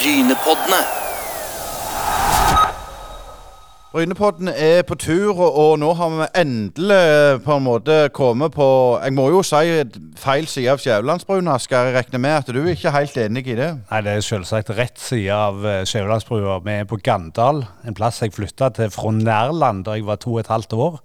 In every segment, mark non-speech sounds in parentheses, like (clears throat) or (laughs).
Brynepoddene. Brynepodden er på tur, og, nå har vi endelig eh, på en måte kommet på Jeg må jo si feil side av Skjævelandsbrua. Skal jeg regne med at du er ikke helt enig i det? Nei, Det er selvsagt rett side av eh, Skjævelandsbrua. Vi er på Gandal, en plass jeg flytta til fra Nærland da jeg var to og et halvt år.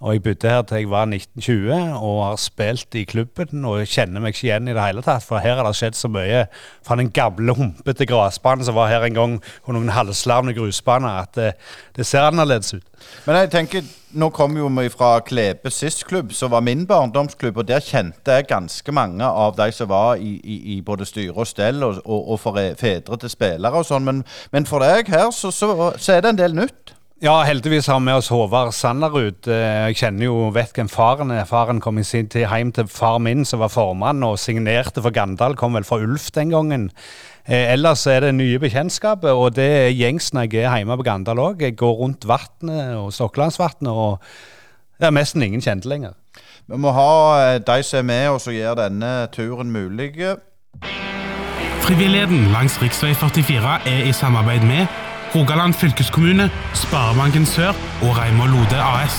Og jeg bodde her til jeg var 1920 og har spilt i klubben og kjenner meg ikke igjen i det hele tatt. For her har det skjedd så mye fra den gamle, humpete gressbanen som var her en gang, og noen halvslavne grusbaner, at det, det, ser annerledes ut. Men jeg tenker, nå kommer jo vi fra Klebe SIS-klubb, som var min barndomsklubb. Og der kjente jeg ganske mange av de som var i, i, i både styre og stell, og, og, og fedre til spillere og sånn. Men, men, for deg her, så, så, så er det en del nytt. Ja, heldigvis har vi med oss Håvard Sanderud. Jeg kjenner jo, vet hvem faren er. Faren kom i sin tid hjem til far min, som var formann, og signerte for Gandal. Kom vel fra Ulf den gangen. Eh, ellers er det nye bekjentskaper, og det er gjengs når jeg er hjemme på Gandal òg. Jeg går rundt vannet og Stokkelandsvatnet, og det er nesten ingen kjente lenger. Vi må ha eh, de som er med oss og gjør denne turen mulig. Frivilligheten langs rv. 44 er i samarbeid med Rogaland fylkeskommune, Sparebanken Sør og Reimar Lode AS.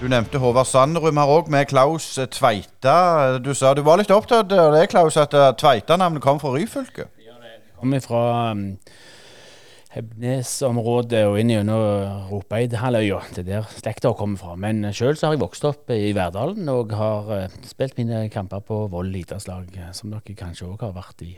Du nevnte Håvard Sandrum her òg med Klaus Tveita. Du sa du var litt opptatt av det, Klaus, at eh, Tveita-navnet kom fra Ryfylke? Ja, det kom fra um, Hebnes-området og inn gjennom Ropeidhalvøya. Det er der slekta kommer fra. Men sjøl har jeg vokst opp i Verdalen og har uh, spilt mine kamper på Vold idrettslag, som dere kanskje òg har vært i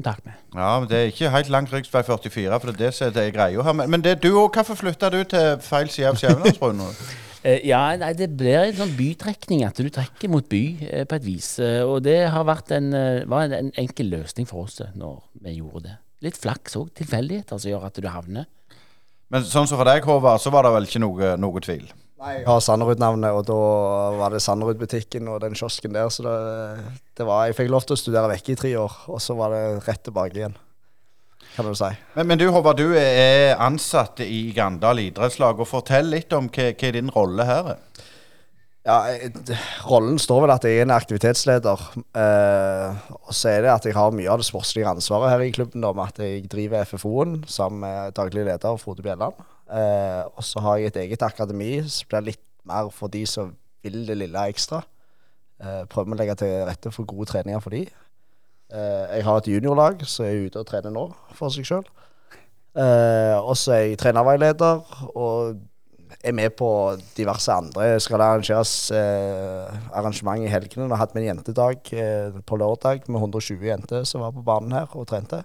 kontakt med. Ja, men Det er ikke helt langt rv. 44, for det er det som er greia her. Men det, du òg, hvorfor flytta du til feil side av Skjævelandsbrua? (laughs) Eh, ja, nei, Det blir en sånn bytrekning, at du trekker mot by eh, på et vis. Eh, og det har vært en, var en, enkel løsning for oss når vi gjorde det. Litt flaks òg, tilfeldigheter som gjør at du havner. Men sånn som for deg, Håvard, så var det vel ikke noe, noe tvil? Nei, jeg har Sanderud-navnet, og da var det Sanderud-butikken og den kiosken der. Så det, det, var Jeg fikk lov til å studere vekk i tre år, og så var det rett tilbake igjen. Kan du si. Men, men du Håvard, du er ansatt i Gandal idrettslag. og Fortell litt om hva, hva din rolle her er. Ja, Rollen står vel at jeg er en aktivitetsleder. Eh, og så er det at jeg har mye av det sportslige ansvaret her i klubben. Da, med at jeg driver FFO-en sammen med daglig leder Frode Bjelland. Eh, og så har jeg et eget akademi som blir litt mer for de som vil det lille ekstra. Uh, prøver å legge til rette for gode treninger for de. Uh, jeg har et juniorlag som er ute og trener nå for seg sjøl. Uh, og så er jeg trenerveileder og er med på diverse andre. Skal det arrangeres arrangement i helgene. Vi har hatt med en jentedag på lørdag med 120 jenter som var på banen her og trente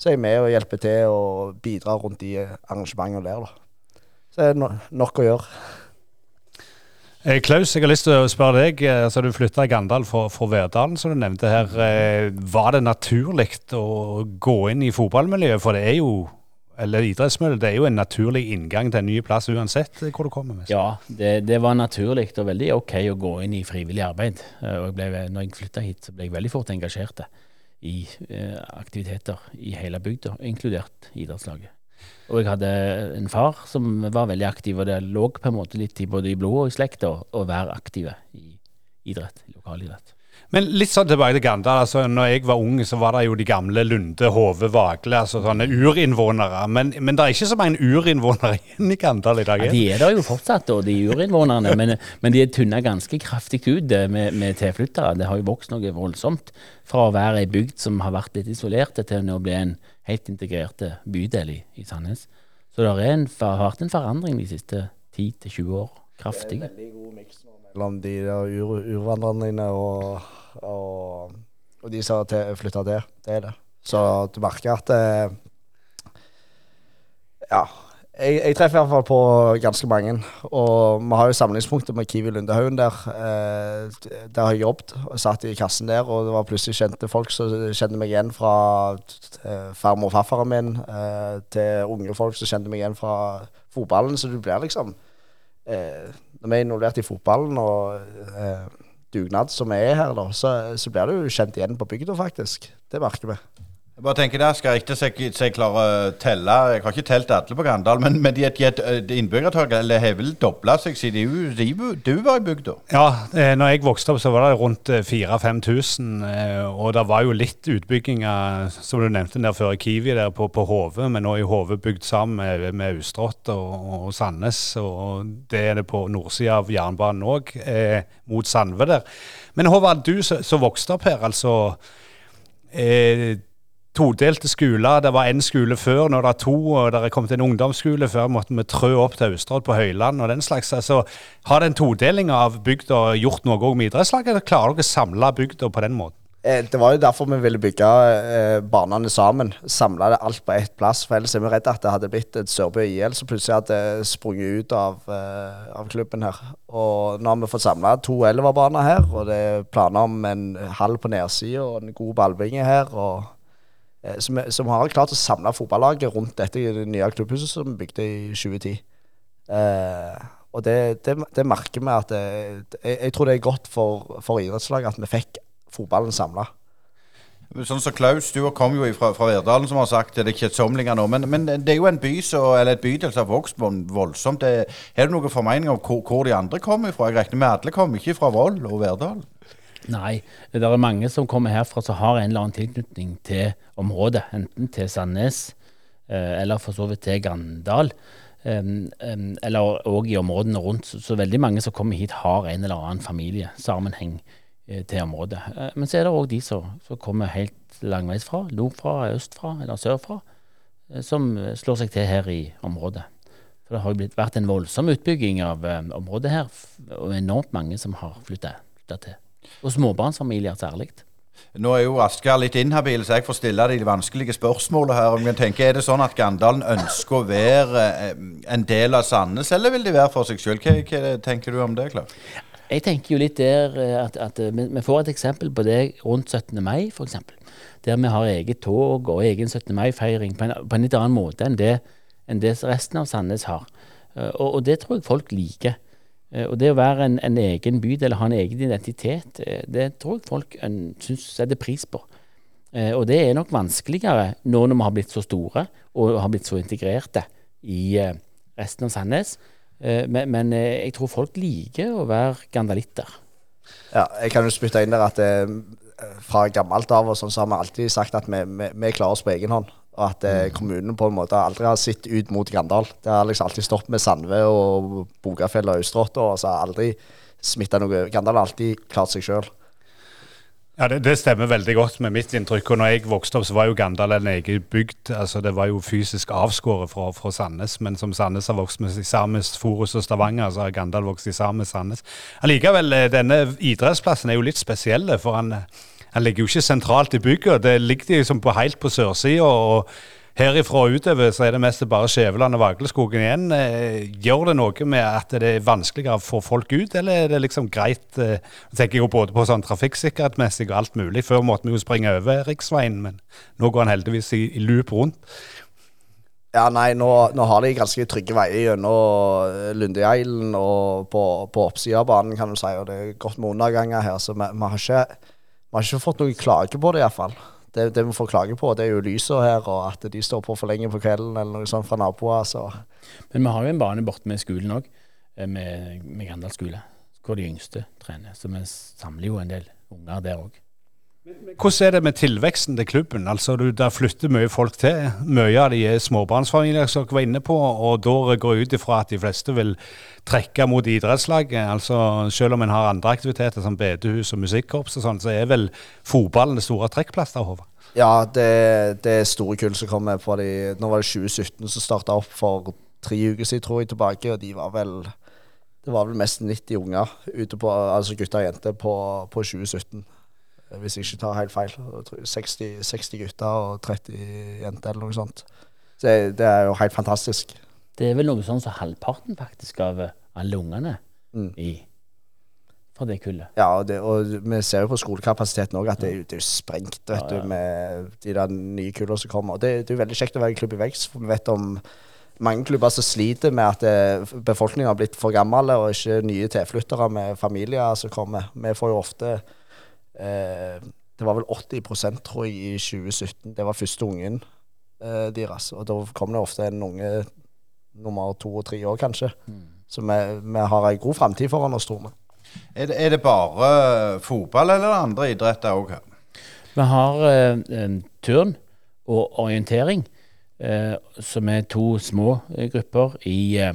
så er jeg med og hjelper til og bidrar rundt de arrangementene der. Da. Så er det nok å gjøre. Eh, Klaus, jeg har lyst til å spørre deg. Eh, altså, du flytta i Gandal fra, Verdalen, som du nevnte her. Eh, var det naturlig å gå inn i fotballmiljøet? For det er jo eller idrettsmiljøet, det er jo en naturlig inngang til en ny plass uansett hvor du kommer. Med. Ja, det, det var naturlig og veldig ok å gå inn i frivillig arbeid. Og jeg ble, når jeg flytta hit, så ble jeg veldig fort engasjert i eh, aktiviteter i hele bygda, inkludert idrettslaget. Og jeg hadde en far som var veldig aktiv, og det lå på en måte litt i både i blodet og i slekta å være aktive i idrett, lokalidrett. Men litt sånn tilbake til Gandal. altså når jeg var ung, så var det jo de gamle Lunde, Hove, Vagle. altså sånne urinnvånere. Men, men det er ikke så mange urinnvånere igjen i Gandal i dag? Ja, de er der jo fortsatt, da, de urinnvånerne. men, men de er tynna ganske kraftig ut eh, med, med tilflyttere. Det har jo vokst noe voldsomt. Fra å være ei bygd som har vært litt isolert, til å bli en helt integrert bydel i, i Sandnes. Så det har vært en forandring de siste 10-20 år. Kraftig. Det er en veldig god miks mellom de der ur urvandrerne og og, og de som har flytta der. Det er det. Så du merker at eh, Ja. Jeg, jeg, treffer i hvert fall på ganske mange. Og vi har jo samlingspunktet med Kiwi Lundehaugen der. Eh, der har jeg jobbet og satt i kassen der, og det var plutselig kjente folk som kjente meg igjen fra eh, farmor og farfaren min, eh, til unge folk som kjente meg igjen fra fotballen. Så du blir liksom eh, Når vi er involvert i fotballen og eh, dugnad som er her, da, så, så blir du kjent igjen på bygda, faktisk. Det merker vi. Jeg bare tenker der skal ikke så jeg, så jeg klarer å telle Jeg har ikke telt alle på Gandal, men, men de, de innbyggertallet har vel dobla seg siden du, var i bygda? Ja, eh, når jeg vokste opp så var det rundt 4000-5000. Eh, og det var jo litt utbygginger, som du nevnte der før, i Kiwi der på, på Hove. Men nå er Hove bygd sammen med, med Austrått og, og, Sandnes. Og det er det på nordsida av jernbanen òg, eh, mot Sandve der. Men Håvard, du som vokste opp her, altså. Eh, todelte skoler. Det var én skole før, nå er det to. og Det er kommet en ungdomsskole. Før måtte vi trø opp til Austerodd på Høyland og den slags. Altså, har den todelinga av bygda gjort noe òg med idrettslaget, eller klarer dere å samle bygda på den måten? Eh, det var jo derfor vi ville bygge eh, banene sammen. Samle alt på ett plass. For ellers er vi redd at det hadde blitt et Sørbø IL som plutselig hadde sprunget ut av, eh, av, klubben her. Og nå har vi fått samla to elverbaner her, og det er planer om en halv på nedsida og en god ballbinge her. og som, som, har klart å samle fotballaget rundt dette det nye klubbhuset som vi bygde i 2010. Eh, og det, det, det, merker vi at det, jeg, jeg, tror det er godt for, for idrettslaget at vi fikk fotballen samla. Sånn som Klaus, du kom jo fra, fra Verdalen, som har sagt det er kjedsommelige nå. Men, men, det er jo en by så, eller et bydel som har vokst voldsomt. Har du noen formening om hvor, hvor, de andre kommer fra? Jeg regner med alle kommer ikke fra Vold og Verdal? Nei, det er mange som kommer herfra som har en eller annen tilknytning til området. Enten til Sandnes eh, eller for så vidt til Gandal. eller òg i områdene rundt. Så, veldig mange som kommer hit, har en eller annen familiesammenheng sammenheng til området. Eh, men så er det òg de som, som, kommer helt langveisfra, nordfra, østfra eller sørfra, som slår seg til her i området. For det har jo vært en voldsom utbygging av området her, og enormt mange som har flytta til. Og småbarnsfamilier særlig. Nå er jo Asker litt inhabil, så jeg får stille de vanskelige spørsmålene her. Om jeg tenker, Er det sånn at Gandalen ønsker å være eh, en del av Sandnes, eller vil de være for seg selv? Hva, hva tenker du om det, Klar? Jeg tenker jo litt der eh, at, at eh, vi får et eksempel på det rundt 17. mai, f.eks. Der vi har eget tog og egen 17. mai-feiring på, på, en litt annen måte enn det, enn det resten av Sandnes har. Og, og det tror jeg folk liker. Eh, og det å være en, en egen bydel, ha en egen identitet, eh, det tror jeg folk syns setter pris på. Eh, og det er nok vanskeligere nå når vi har blitt så store og har blitt så integrerte i resten av Sandnes. Men, men jeg tror folk liker å være gandalitter. Ja, jeg kan jo spytte inn der at fra gammelt av og sånn så har vi alltid sagt at vi, vi, vi klarer oss på egen hånd. Og at eh, mm. kommunen på en måte aldri har sett ut mot Grandal. Det har liksom alltid stoppet med Sandve og Bogafjell og Austråtta, og så har aldri smitta noe. Grandal har alltid klart seg sjøl. Ja, det, det, stemmer veldig godt med mitt inntrykk. og når jeg vokste opp, så var jo Gandal en egen bygd. altså Det var jo fysisk avskåret fra, fra Sandnes. Men som Sandnes har vokst med sammen Forus og Stavanger, så har Gandal vokst sammen med Sandnes. Allikevel, eh, denne idrettsplassen er jo litt spesiell. For han han ligger jo ikke sentralt i bygget. Det ligger liksom på, helt på sørsida. og Herifra og utover så er det mest bare Skjæveland og Vagleskogen igjen. Eh, gjør det noe med at det er vanskeligere å få folk ut, eller er det liksom greit? Jeg eh, tenker jo både på sånn trafikksikkerhetsmessig og alt mulig. Før måtte vi jo springe over riksveien, men nå går han heldigvis i, i loop rundt. Ja, nei, nå, nå, har de ganske trygge veier gjennom eh, Lundeeilen og på, på oppsida av banen, kan du si. Og det er godt med underganger her, så vi, vi har ikke vi har ikke fått noen klage på det, iallfall. Det, det vi får klage på, det er jo lyset her, og at de står på for lenge på kvelden, eller noe sånt fra naboer. Så. Men vi har jo en bane borte med skolen òg, eh, med, med Grandal skole, hvor de yngste trener. Så vi samler jo en del unger der òg. Hvordan er det med tilveksten til klubben? Altså, du, flytter mye folk til. Mye av de er småbarnsfamilier, som dere var inne på. og Da går jeg ut ifra at de fleste vil trekke mot idrettslaget. Altså, Selv om en har andre aktiviteter som bedehus og musikkorps, og sånn, så er vel fotballen det store trekkplasteret? Håvard? Ja, det, det, er store kull som kommer på de Nå var det 2017 som starta opp for tre uker siden, tror jeg, tilbake. Og de var vel Det var vel mest 90 unger ute på, altså gutter og jenter på, på 2017 hvis jeg ikke tar helt feil. 60, 60 gutter og 30 jenter eller noe sånt. Så det, det, er jo helt fantastisk. Det er vel noe sånn som halvparten faktisk av alle ungene mm. i fra det kullet. Ja, og, det, og, vi ser jo på skolekapasiteten òg at det, det, er jo sprengt vet ja, ja. du, med de der nye kullene som kommer. Og det, det, er jo veldig kjekt å være i klubb i vekst, for vi vet om mange klubber som sliter med at eh, befolkningen har blitt for gammel, og ikke nye tilflyttere med familier som kommer. Vi får jo ofte eh, Det var vel 80 tror jeg, i 2017. Det var første ungen eh, deres. Og da kom det ofte en unge nummer to og tre år, kanskje. Så vi, vi har ei god framtid foran oss, tror vi. Er det, er det bare fotball, eller er andre idretter òg her? Vi har eh, turn og orientering, eh, som er to små eh, grupper i eh,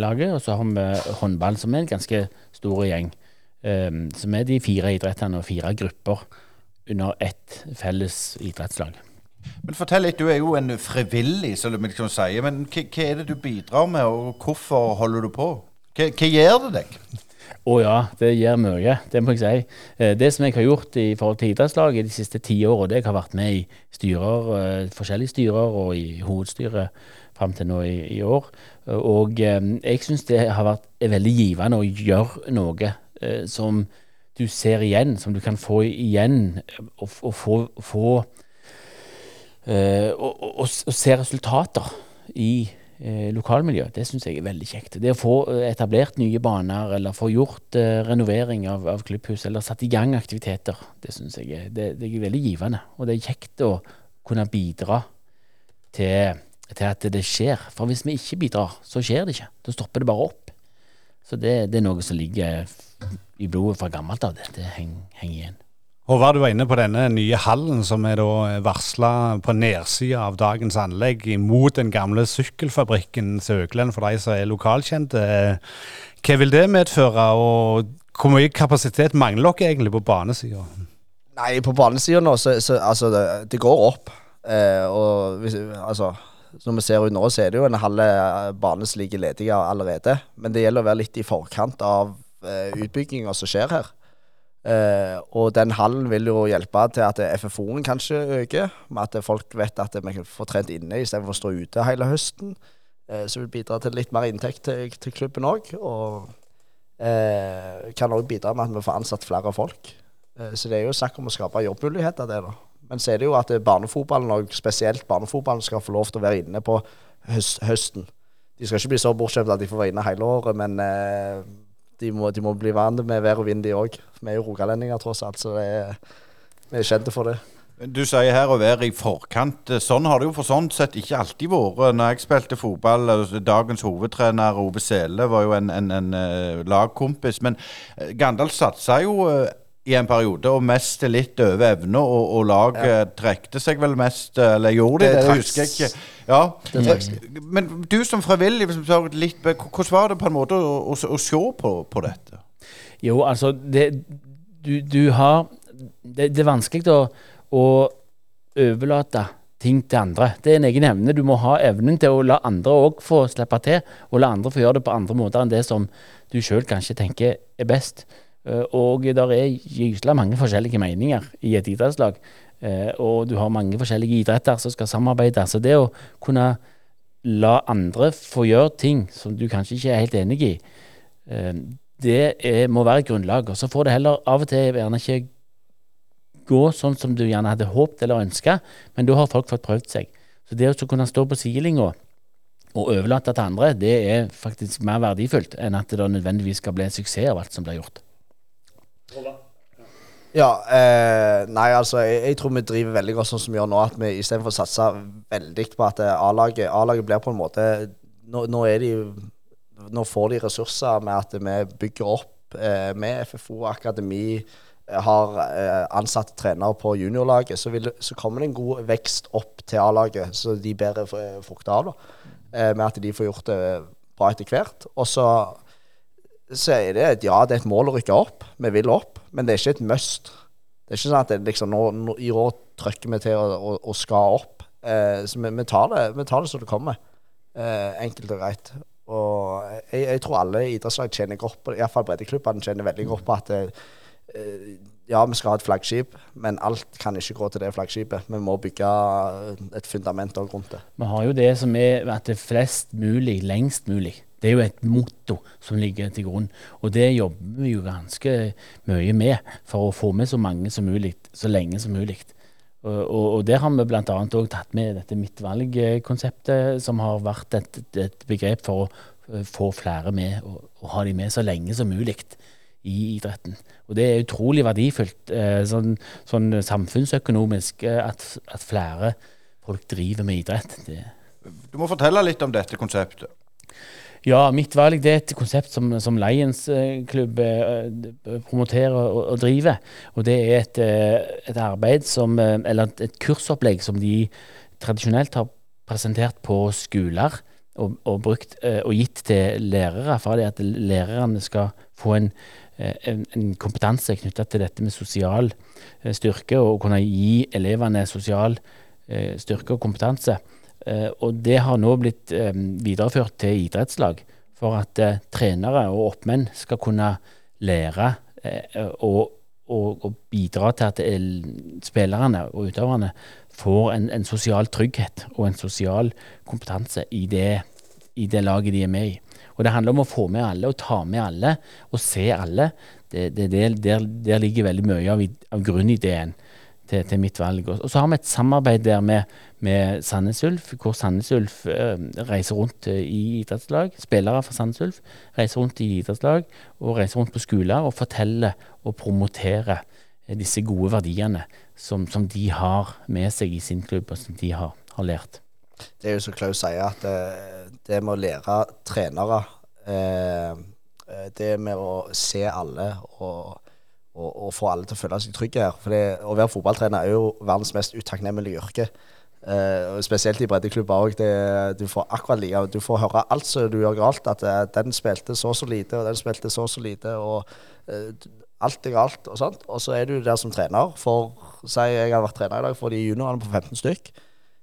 laget. Og så har vi håndball, som er en ganske stor gjeng. Eh, som er de fire idrettene og fire grupper under ett felles idrettslag. Men fortell litt, Du er jo en frivillig, som vi liksom sier. Men hva, hva er det du bidrar med, og hvorfor holder du på? Hva, hva gjør det deg? Å ja, det gjør mye, det må jeg si. Eh, Det som jeg har gjort i forhold til idrettslaget de siste ti åra, det jeg har vært med i styrer, eh, forskjellige styrer og i hovedstyret fram til nå i, i år. Og eh, jeg syns det har vært veldig givende å gjøre noe eh, som du ser igjen, som du kan få igjen, og, og få, få eh, og, og, og se resultater i eh, lokalmiljøet. Det syns jeg er veldig kjekt. Det å få eh, etablert nye baner, eller få gjort eh, renovering av, av klubbhus, eller satt i gang aktiviteter, det syns jeg er, det, det er veldig givende. Og det er kjekt å kunne bidra til, til at det skjer. For hvis vi ikke bidrar, så skjer det ikke. Da stopper det bare opp. Så det, det er noe som ligger i blodet fra gammelt av. Det, det henger, henger igjen. Håvard, du var inne på denne nye hallen som er da varsla på nedsida av dagens anlegg imot den gamle sykkelfabrikken Søglen, for de som er lokalkjente. Hva vil det medføre, og hvor mye kapasitet mangler dere egentlig på banesida? Nei, på banesida nå, så, så altså, det, det går opp. Eh, og hvis, altså Når vi ser ut nå, så er det jo en halv eh, bane som ligger ledig allerede. Men det gjelder å være litt i forkant av eh, utbygginga som skjer her. Eh, og den hallen vil jo hjelpe til at FFO-en kanskje øker, med at folk vet at vi kan få trent inne istedenfor å stå ute hele høsten. Eh, som vil bidra til litt mer inntekt til, til klubben òg. Og eh, kan òg bidra med at vi får ansatt flere folk. Eh, Så det er jo snakk om å skape jobbmuligheter, det da. Men så er det jo at eh, barnefotballen, og spesielt barnefotballen, skal få lov til å være inne på høst, høsten. De skal ikke bli så bortskjemt at de får være inne hele året, men eh, de, må, de må bli vant med vær og vind, de òg. Vi er jo rogalendinger, tross alt, så er, vi er kjente for det. Du sier her å være i forkant. Sånn har det jo for sånn sett ikke alltid vært. Når jeg spilte fotball, altså, dagens hovedtrener Ove Sele var jo en, en, en eh, lagkompis. Men eh, Gandal satsa jo eh, i en periode, og mest litt over evne, og, og laget trekte seg vel mest eh, Eller gjorde de Det det? Det husker jeg ikke. Ja. Det Men du som frivillig, litt, hvordan var det på en måte å, å, å se på, på dette? Jo, altså det, du, du har det, det er vanskelig å, å overlate ting til andre. Det er en egen evne. Du må ha evnen til å la andre òg få slippe til, og la andre få gjøre det på andre måter enn det som du sjøl kanskje tenker er best. Eh, Og der er gysla mange forskjellige meninger i et idrettslag. Eh, Og du har mange forskjellige idretter som skal samarbeide. Så det å kunne la andre få gjøre ting som du kanskje ikke er helt enig i, eh, det er, må være et grunnlag. Og så får det heller av og til gjerne ikke gå sånn som du gjerne hadde håpet eller ønska, men da har folk fått prøvd seg. Så det å kunne stå på sidelinja og overlate til andre, det er faktisk mer verdifullt enn at det nødvendigvis skal bli en suksess av alt som blir gjort. Ja, eh, nei altså jeg, jeg tror vi driver veldig godt sånn som vi gjør nå, at vi istedenfor å satse veldig på at eh, A-laget A-laget blir på en måte nå, nå de Nå får de ressurser med at vi bygger opp eh, med FFO akademi, eh, har eh, ansatte trenere på juniorlaget, så, vil, så kommer det en god vekst opp til A-laget, så de bærer frukter av, da. Eh, med at de får gjort det bra etter hvert. Og så så er det et, ja, det er et mål å rykke opp. Vi vil opp, men det er ikke et must. Det er ikke sånn at det liksom, nå, nå, i år trykker vi til og, og, og skal opp. Eh, så vi, vi, tar det, vi tar det som det kommer. Eh, enkelt og greit. Og jeg, jeg tror alle idrettslag tjener godt på det. Iallfall breddeklubbene tjener veldig godt på at eh, ja, vi skal ha et flaggskip, men alt kan ikke gå til det flaggskipet. Vi må bygge et fundament også rundt det. Vi har jo det som er at det er flest mulig, lengst mulig. Det er jo et motto som ligger til grunn. Og det jobber vi jo ganske mye med for å få med så mange som mulig, så lenge som mulig. Og, og, og der har vi bl.a. òg tatt med dette midtvalgkonseptet, som har vært et, et begrep for å eh, få flere med, og, og ha de med så lenge som mulig i idretten. Og det er utrolig verdifullt eh, sånn, sånn samfunnsøkonomisk eh, at, at, flere folk driver med idrett. Det. Du må fortelle litt om dette konseptet. Ja, Mitt valg det er et konsept som, som Lions eh, klubb promoterer og, og, driver. Og det er et, et arbeid som, eller et kursopplegg som de tradisjonelt har presentert på skoler og, og, brukt, og gitt til lærere, for det at lærerne skal få en, en, en kompetanse knytta til dette med sosial styrke, og kunne gi elevene sosial styrke og kompetanse. Eh, og det har nå blitt eh, videreført til idrettslag for at eh, trenere og oppmenn skal kunne lære og, og, og bidra til at spillerne og utøverne får en, en, sosial trygghet og en sosial kompetanse i det, i det, laget de er med i. Og Det handler om å få med alle og ta med alle og se alle. Det, det, der, der, ligger veldig mye av, av grunnideen til, til, mitt valg. Og, så har vi et samarbeid der med, med Sandnes Ulf, hvor Sandnes Ulf eh, reiser rundt eh, i idrettslag. Spillere fra Sandnes Ulf reiser rundt i idrettslag og reiser rundt på skoler og forteller og promoterer eh, disse gode verdiene som, som, de har med seg i sin klubb, og som de har, har lært. Det er jo som Klaus sier, at eh, det med å lære trenere eh, eh, Det med å se alle og og, og få alle til å føle seg trygge her. For det, å være fotballtrener er jo verdens mest utakknemlige yrke. Uh, spesielt i breddeklubber òg. Du får akkurat like Du får høre alt som du gjør galt. At den spilte så så lite, og den spilte så så lite, og uh, alt er galt og sånt. Og så er du der som trener. For si jeg har vært trener i dag for de juniorene på 15 stykk.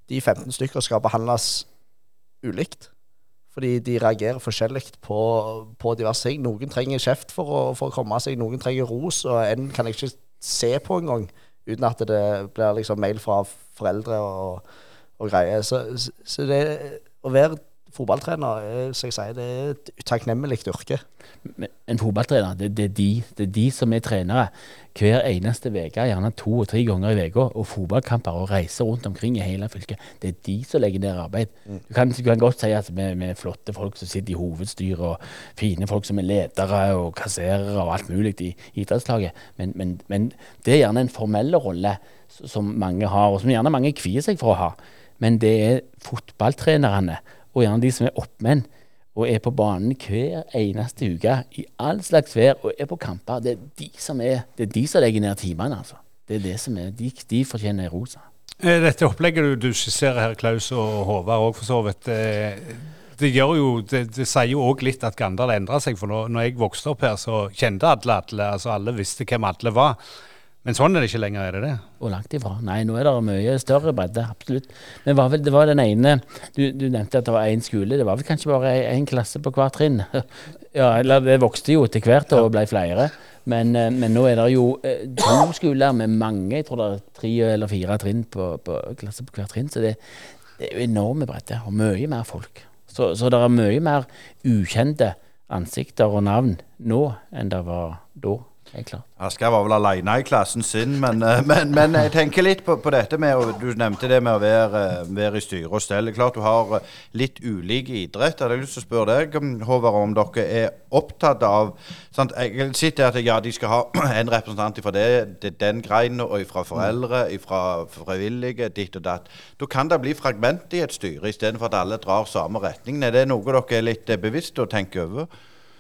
De 15 stykker skal behandles ulikt. Fordi de reagerer forskjellig på, på, diverse ting. Noen trenger kjeft for å, for å, komme seg, noen trenger ros, og en kan jeg ikke se på engang uten at det blir liksom mail fra foreldre og, og greier. Så, så, det å være fotballtrener er, som jeg sier, det er et utakknemlig yrke. En fotballtrener, det, det, er de, det, er de, som er trenere hver eneste uke, gjerne to og tre ganger i uka, og fotballkamper og reiser rundt omkring i hele fylket. Det er de som legger ned arbeid. Mm. Du, kan, du, kan, godt si at vi, er flotte folk som sitter i hovedstyret, og fine folk som er ledere og kasserere og alt mulig i idrettslaget, men, men, men det er gjerne en formell rolle som mange har, og som gjerne mange kvier seg for å ha. Men det er fotballtrenerne og gjerne de som er oppmenn og er på banen hver eneste uke i all slags vær og er på kamper. Det er de som, er, det er de som legger ned timene, altså. Det er det som er, De, de fortjener rosa. Eh, dette opplegget du, du skisserer her, Klaus og Håvard, òg for så vidt. Eh, det, gjør jo, det, det sier jo òg litt at Gandal endra seg. For når, når jeg vokste opp her, så kjente alle alle. altså Alle visste hvem alle var. Men sånn er det ikke lenger, er det det? Og langt ifra. Nei, nå er det mye større bredde, absolutt. Men var vel, det var den ene du, du, nevnte at det var én skole. Det var vel kanskje bare én klasse på hvert trinn? (laughs) ja, eller det vokste jo etter hvert og ble flere. Men, eh, men, nå er det jo eh, to skoler med mange, jeg tror det er tre eller fire trinn på, på klasse på hvert trinn. Så det, det, er jo enorme bredde, og mye mer folk. Så, så det er mye mer ukjente ansikter og navn nå enn det var da. Helt var vel alene i klassen sin, men, eh, men, men jeg tenker litt på, på, dette med å, Du nevnte det med å være, eh, være i styre og stell. Klart du har eh, litt ulike idretter. Jeg har lyst til å spørre deg, Håvard, om dere er opptatt av sant? Jeg sitter at ja, de skal ha (clears throat) en representant fra det, det, den greinen, og fra foreldre, fra frivillige, ditt og datt. Da kan det bli fragment i et styre, istedenfor at alle drar samme retning. Er det noe dere er litt bevisst å tenke over?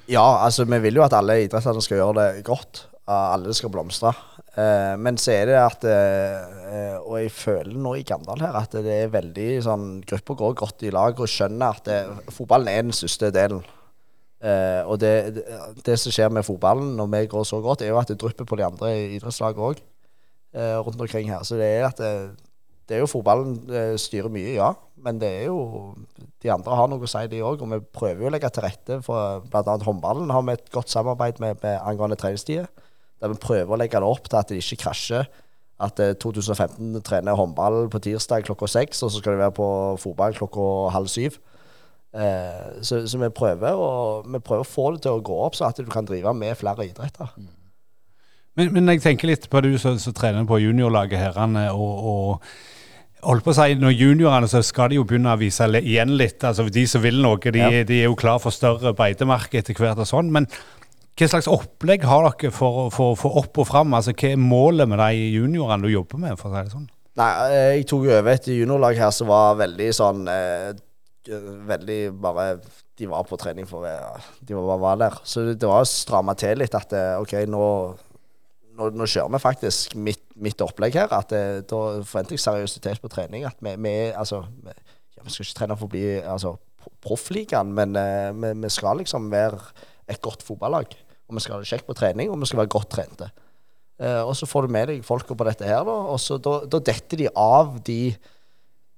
Ja, altså vi vil jo at alle idrettene skal gjøre det godt. Alle skal blomstre. Eh, men så er det at eh, Og jeg føler nå i Gandal her at det er veldig sånn Gruppa går godt i lag og skjønner at det, fotballen er den største delen. Eh, og det, det, det, som skjer med fotballen når vi går så godt, er jo at det drypper på de andre idrettslagene òg eh, rundt omkring her. Så det er at det, er jo fotballen eh, styrer mye, ja. Men det er jo de andre har noe å si, de òg. Og vi prøver jo å legge til rette for bl.a. håndballen. har vi et godt samarbeid med, med angående treningstider. Der vi prøver å legge det opp til at det ikke krasjer. At eh, 2015 trener håndball på tirsdag klokka seks, og så skal det være på fotball klokka halv syv. Eh, så, så vi, prøver å, vi, prøver å, få det til å gå opp, så at du kan drive med flere idretter. Mm. Men, men, jeg tenker litt på du som trener på juniorlaget herrene, og, og holdt på å si, Når juniorene så skal de jo begynne å vise igjen litt. altså De som vil noe, de, ja. de er jo klar for større beitemark etter hvert. og sånn, Men Hva slags opplegg har dere for å få opp og fram? Altså, hva er målet med de juniorene du jobber med? for å si det sånn? Nei, eh, jeg tok over et juniorlag her som var veldig sånn eh, Veldig bare De var på trening for De var bare var der. Så det var å stramme til litt at det... OK, nå, nå, nå kjører vi faktisk mitt, mitt opplegg her. At det, Da forventer jeg seriøsitet på trening. At vi, vi altså vi, ja, vi skal ikke trene for å bli altså, proffligaen, men uh, vi, vi, skal liksom være et godt fotballag. Og vi skal ha det kjekt på trening, og vi skal være godt trente. Uh, og så får du med deg folka på dette her, da, og så da, da, detter de av de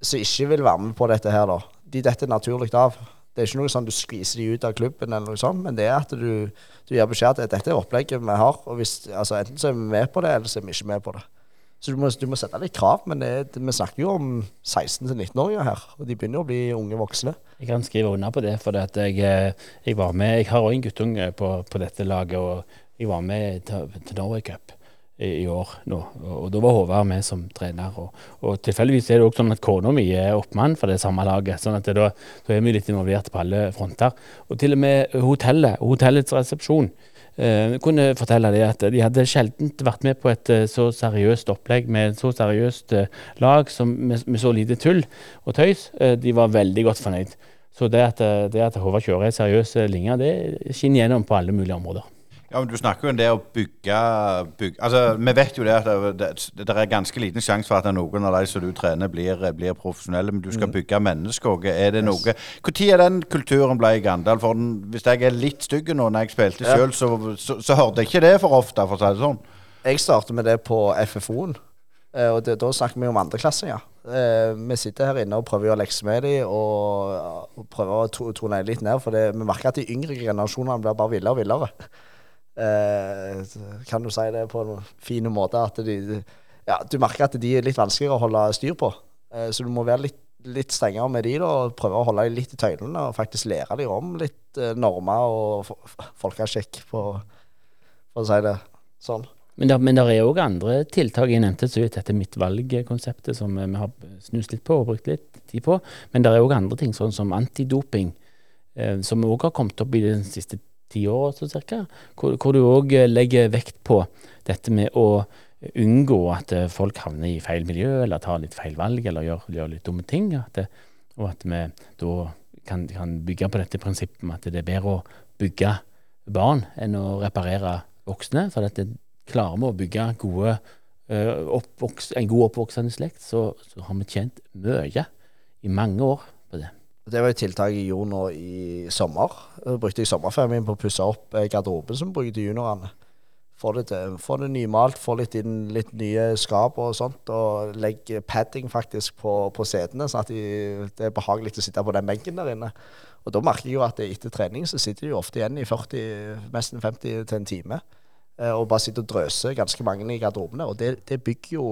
som ikke vil være med på dette her, da. De detter naturlig av. Det er ikke noe sånn du skviser de ut av klubben, eller noe sånt, men det er at du, du gir beskjed at dette er opplegget vi har. og hvis, altså Enten så er vi med på det, eller så er vi ikke med på det. Så du må, du må sette litt krav, men det, vi snakker jo om 16-19-åringer her. Og de begynner jo å bli unge voksne. Jeg kan skrive under på det, for jeg, eh, jeg, var med Jeg har òg en guttunge på, på, dette laget, og jeg var med til, til Norway Cup i, år nå. Og, da var Håvard med som trener. Og, og tilfeldigvis er det òg sånn at kona mi er oppmann for det samme laget. sånn at da, da er vi litt involvert på alle fronter. Og til og med hotellet, hotellets resepsjon eh, kunne fortelle det at de hadde sjelden vært med på et uh, så seriøst opplegg med et så seriøst uh, lag som, med, med, så lite tull og tøys. de var veldig godt fornøyd. Så det at, det at Håvard kjører ei seriøs linje, det skinner gjennom på alle mulige områder. Ja, men Du snakker jo om det å bygge, bygge altså, Vi vet jo det at det, det, det, er ganske liten sjanse for at noen av de som du trener, blir, blir profesjonelle. Men du skal mm. bygge mennesker. Er det noe Når er den kulturen ble i Gandal? For den, Hvis jeg er litt stygg nå når jeg spilte ja. sjøl, så, så, så, hørte jeg ikke det for ofte, for å si det sånn. Jeg startet med det på FFO-en. Eh, og det, da snakker vi om andreklassinger. Eh, vi sitter her inne og prøver å lekse med dem og, og prøver å tone litt ned. For det, vi merker at de yngre generasjonene blir bare villere og villere. Eh, kan du si det på en fin måte? At de, ja, du merker at de er litt vanskeligere å holde styr på. Eh, så du må være litt, litt strengere med de da, og prøve å holde dem litt i tøylene. Og faktisk lære dem om litt eh, normer og folkeskikk, for, for å si det sånn. Men der, men der er òg andre tiltak. Jeg nevnte så vidt dette midtvalgkonseptet som vi har snust litt på og brukt litt tid på. Men det er òg andre ting, sånn som antidoping, eh, som òg har kommet opp i den siste ti år så cirka, hvor, hvor du òg eh, legger vekt på dette med å unngå at eh, folk havner i feil miljø, eller tar litt feil valg, eller gjør, gjør litt dumme ting. At det, og at vi da kan, kan, bygge på dette prinsippet med at det er bedre å bygge barn enn å reparere voksne. For at det, klarer vi å bygge gode, oppvoks, en god oppvoksende slekt, så, så har vi tjent mye i mange år på det. Det var et tiltak jeg gjorde nå i sommer. Da brukte jeg sommerferien min på å pusse opp eh, garderoben som bruker til juniorene. Få det, få det nymalt, få litt inn litt nye skap og sånt. Og legge padding faktisk på, på setene, sånn at de, det er behagelig å sitte på den benken der inne. Og da merker jeg jo at etter trening så sitter de ofte igjen i 40, nesten 50 til en time. Eh, og bare sitter og drøser ganske mange i garderobene. Og det, det bygger jo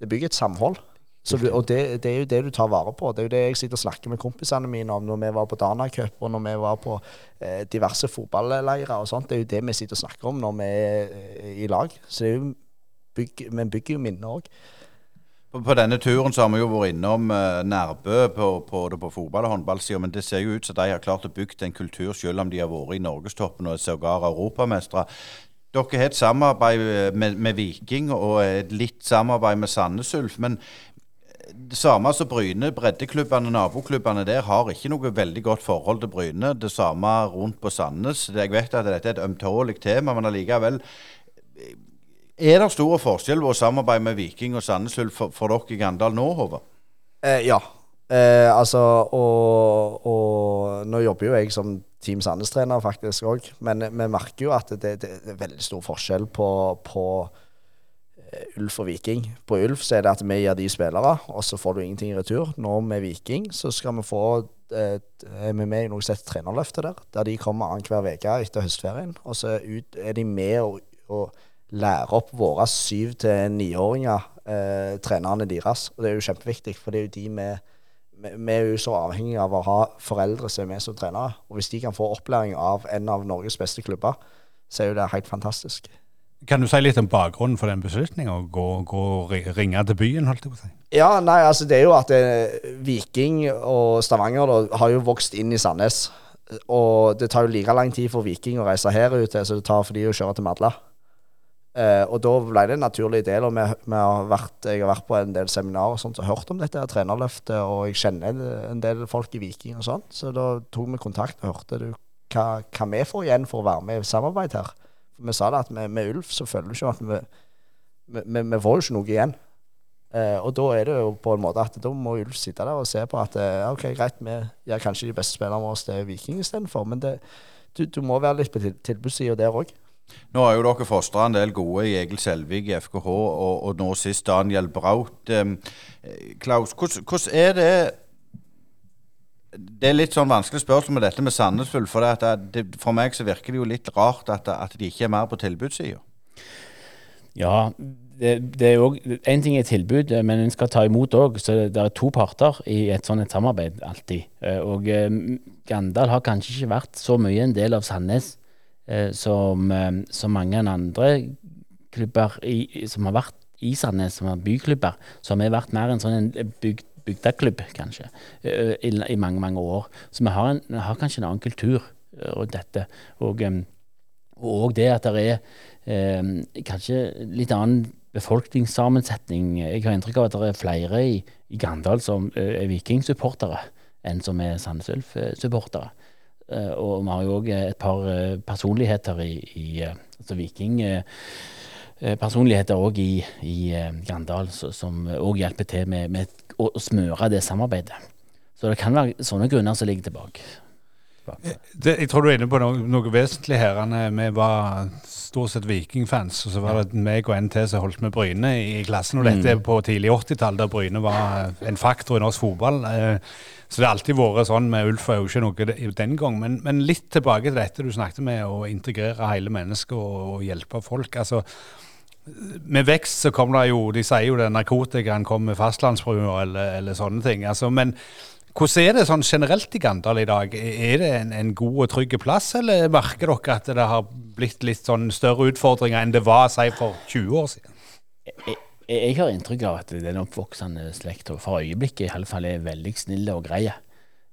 det bygger et samhold. Du, og det, det, er jo det du tar vare på. Det er jo det jeg sitter og snakker med kompisene mine om når vi var på Dana Cup og når vi var på eh, diverse fotballeirer og sånt. Det er jo det vi sitter og snakker om når vi er eh, i lag. Så det er jo bygg, vi bygger jo minner òg. På, denne turen så har vi jo vært innom uh, Nærbø på, på, på fotball- og håndballsida, men det ser jo ut som de har klart å bygge en kultur selv om de har vært i norgestoppen og sågar europamestere. Dere har et samarbeid med, med, Viking og et litt samarbeid med Sandnes Ulf. Men det samme som Bryne, breddeklubbene, naboklubbene der, har ikke noe veldig godt forhold til Bryne. Det samme rundt på Sandnes. Jeg vet at dette er et ømtålig tema, men allikevel Er det stor forskjell på å samarbeide med Viking og Sandnes Ulf for, for, dere i Gandal nå, Håvard? Eh, ja. Eh, altså, og, og, nå jobber jo jeg som Team Sandnes-trener faktisk òg, men vi merker jo at det, det, er veldig stor forskjell på, på Eh, Ulf og Viking. På Ulf så er det at vi gir de spillere, og så får du ingenting i retur. Nå med Viking så skal vi få eh, er vi med i noe som heter Trenerløftet der, der de kommer annenhver uke etter høstferien. Og så er de med og, og lærer opp våre syv- til niåringer, eh, trenerne deres. Og det er jo kjempeviktig, for det er jo de vi vi er jo så avhengig av å ha foreldre som er med som trenere. Og hvis de kan få opplæring av en av Norges beste klubber, så er jo det helt fantastisk. Kan du si litt om bakgrunnen for den beslutningen? Å gå, gå og ringe til byen? holdt jeg på å si? Ja, nei, altså det er jo at eh, Viking og Stavanger da, har jo vokst inn i Sandnes. og det tar jo like lang tid for Viking å reise her ute som det tar for de å kjøre til Madla. Eh, og da ble det en naturlig del. Og vi, vi har vært, jeg har vært på en del seminarer og sånt, og hørt om dette trenerløftet, og jeg kjenner en del folk i Viking og sånn. Så da tok vi kontakt og hørte du hva, hva vi får igjen for å være med i samarbeid her. Vi sa det at med, med Ulf så føler vi ikke at vi, vi, vi får jo ikke noe igjen. Eh, og da er det jo på en måte at da må Ulf sitte der og se på at eh, ok, greit, vi gjør kanskje de beste spillerne våre til Viking istedenfor, men det, du, du, må være litt på tilbudssida der òg. Nå har jo dere fostra en del gode i Egil Selvik i FKH, og, og, nå sist Daniel Braut. Eh, Klaus, hvordan er det det er litt sånn vanskelig spørsmål med dette med Sandnes Ulf. For, for meg så virker det jo litt rart at, at de ikke er mer på tilbudssida. Ja, det, det er jo Én ting er tilbud, men en skal ta imot òg. Så det er to parter i et sånt et samarbeid alltid. Eh, og eh, Gandal har kanskje ikke vært så mye en del av Sandnes eh, som, som mange andre klubber i, som har vært i Sandnes, som har byklubber. Så har vært mer en sånn bygd bygdeklubb, kanskje, i, i, mange, mange år. Så vi har, en, har kanskje en annen kultur rundt dette. Og, og det at det er eh, kanskje litt annen befolkningssammensetning. Jeg har inntrykk av at det er flere i, i Gandal som eh, er vikingsupportere enn som er Sandnes Ulf-supportere. Eh, og vi har jo òg et par eh, personligheter i, i altså viking personligheter òg i, i Gandal som òg hjelper til med, med, å smøre det samarbeidet. Så det kan være sånne grunner som ligger tilbake. Det, jeg tror du er inne på noe, noe vesentlig her. Vi var stort sett Vikingfans, og så var det meg og NT som holdt med Bryne i klassen. Og dette er mm. på tidlig 80-tall, der Bryne var en faktor i norsk fotball. Eh, så det har alltid vært sånn med Ulf er jo ikke noe den gang. Men, men, litt tilbake til dette du snakket med, å integrere hele mennesket og, og hjelpe folk. altså med vekst så kommer det jo De sier jo det narkotikaen kommer med fastlandsbrua eller, eller, sånne ting. Altså, men hvordan er det sånn generelt i Gandal i dag? Er det en, en god og trygg plass, eller merker dere at det har blitt litt sånn større utfordringer enn det var si, for 20 år siden? Jeg, jeg har inntrykk av at den oppvoksende slekta for øyeblikket i alle fall er veldig snille og greie.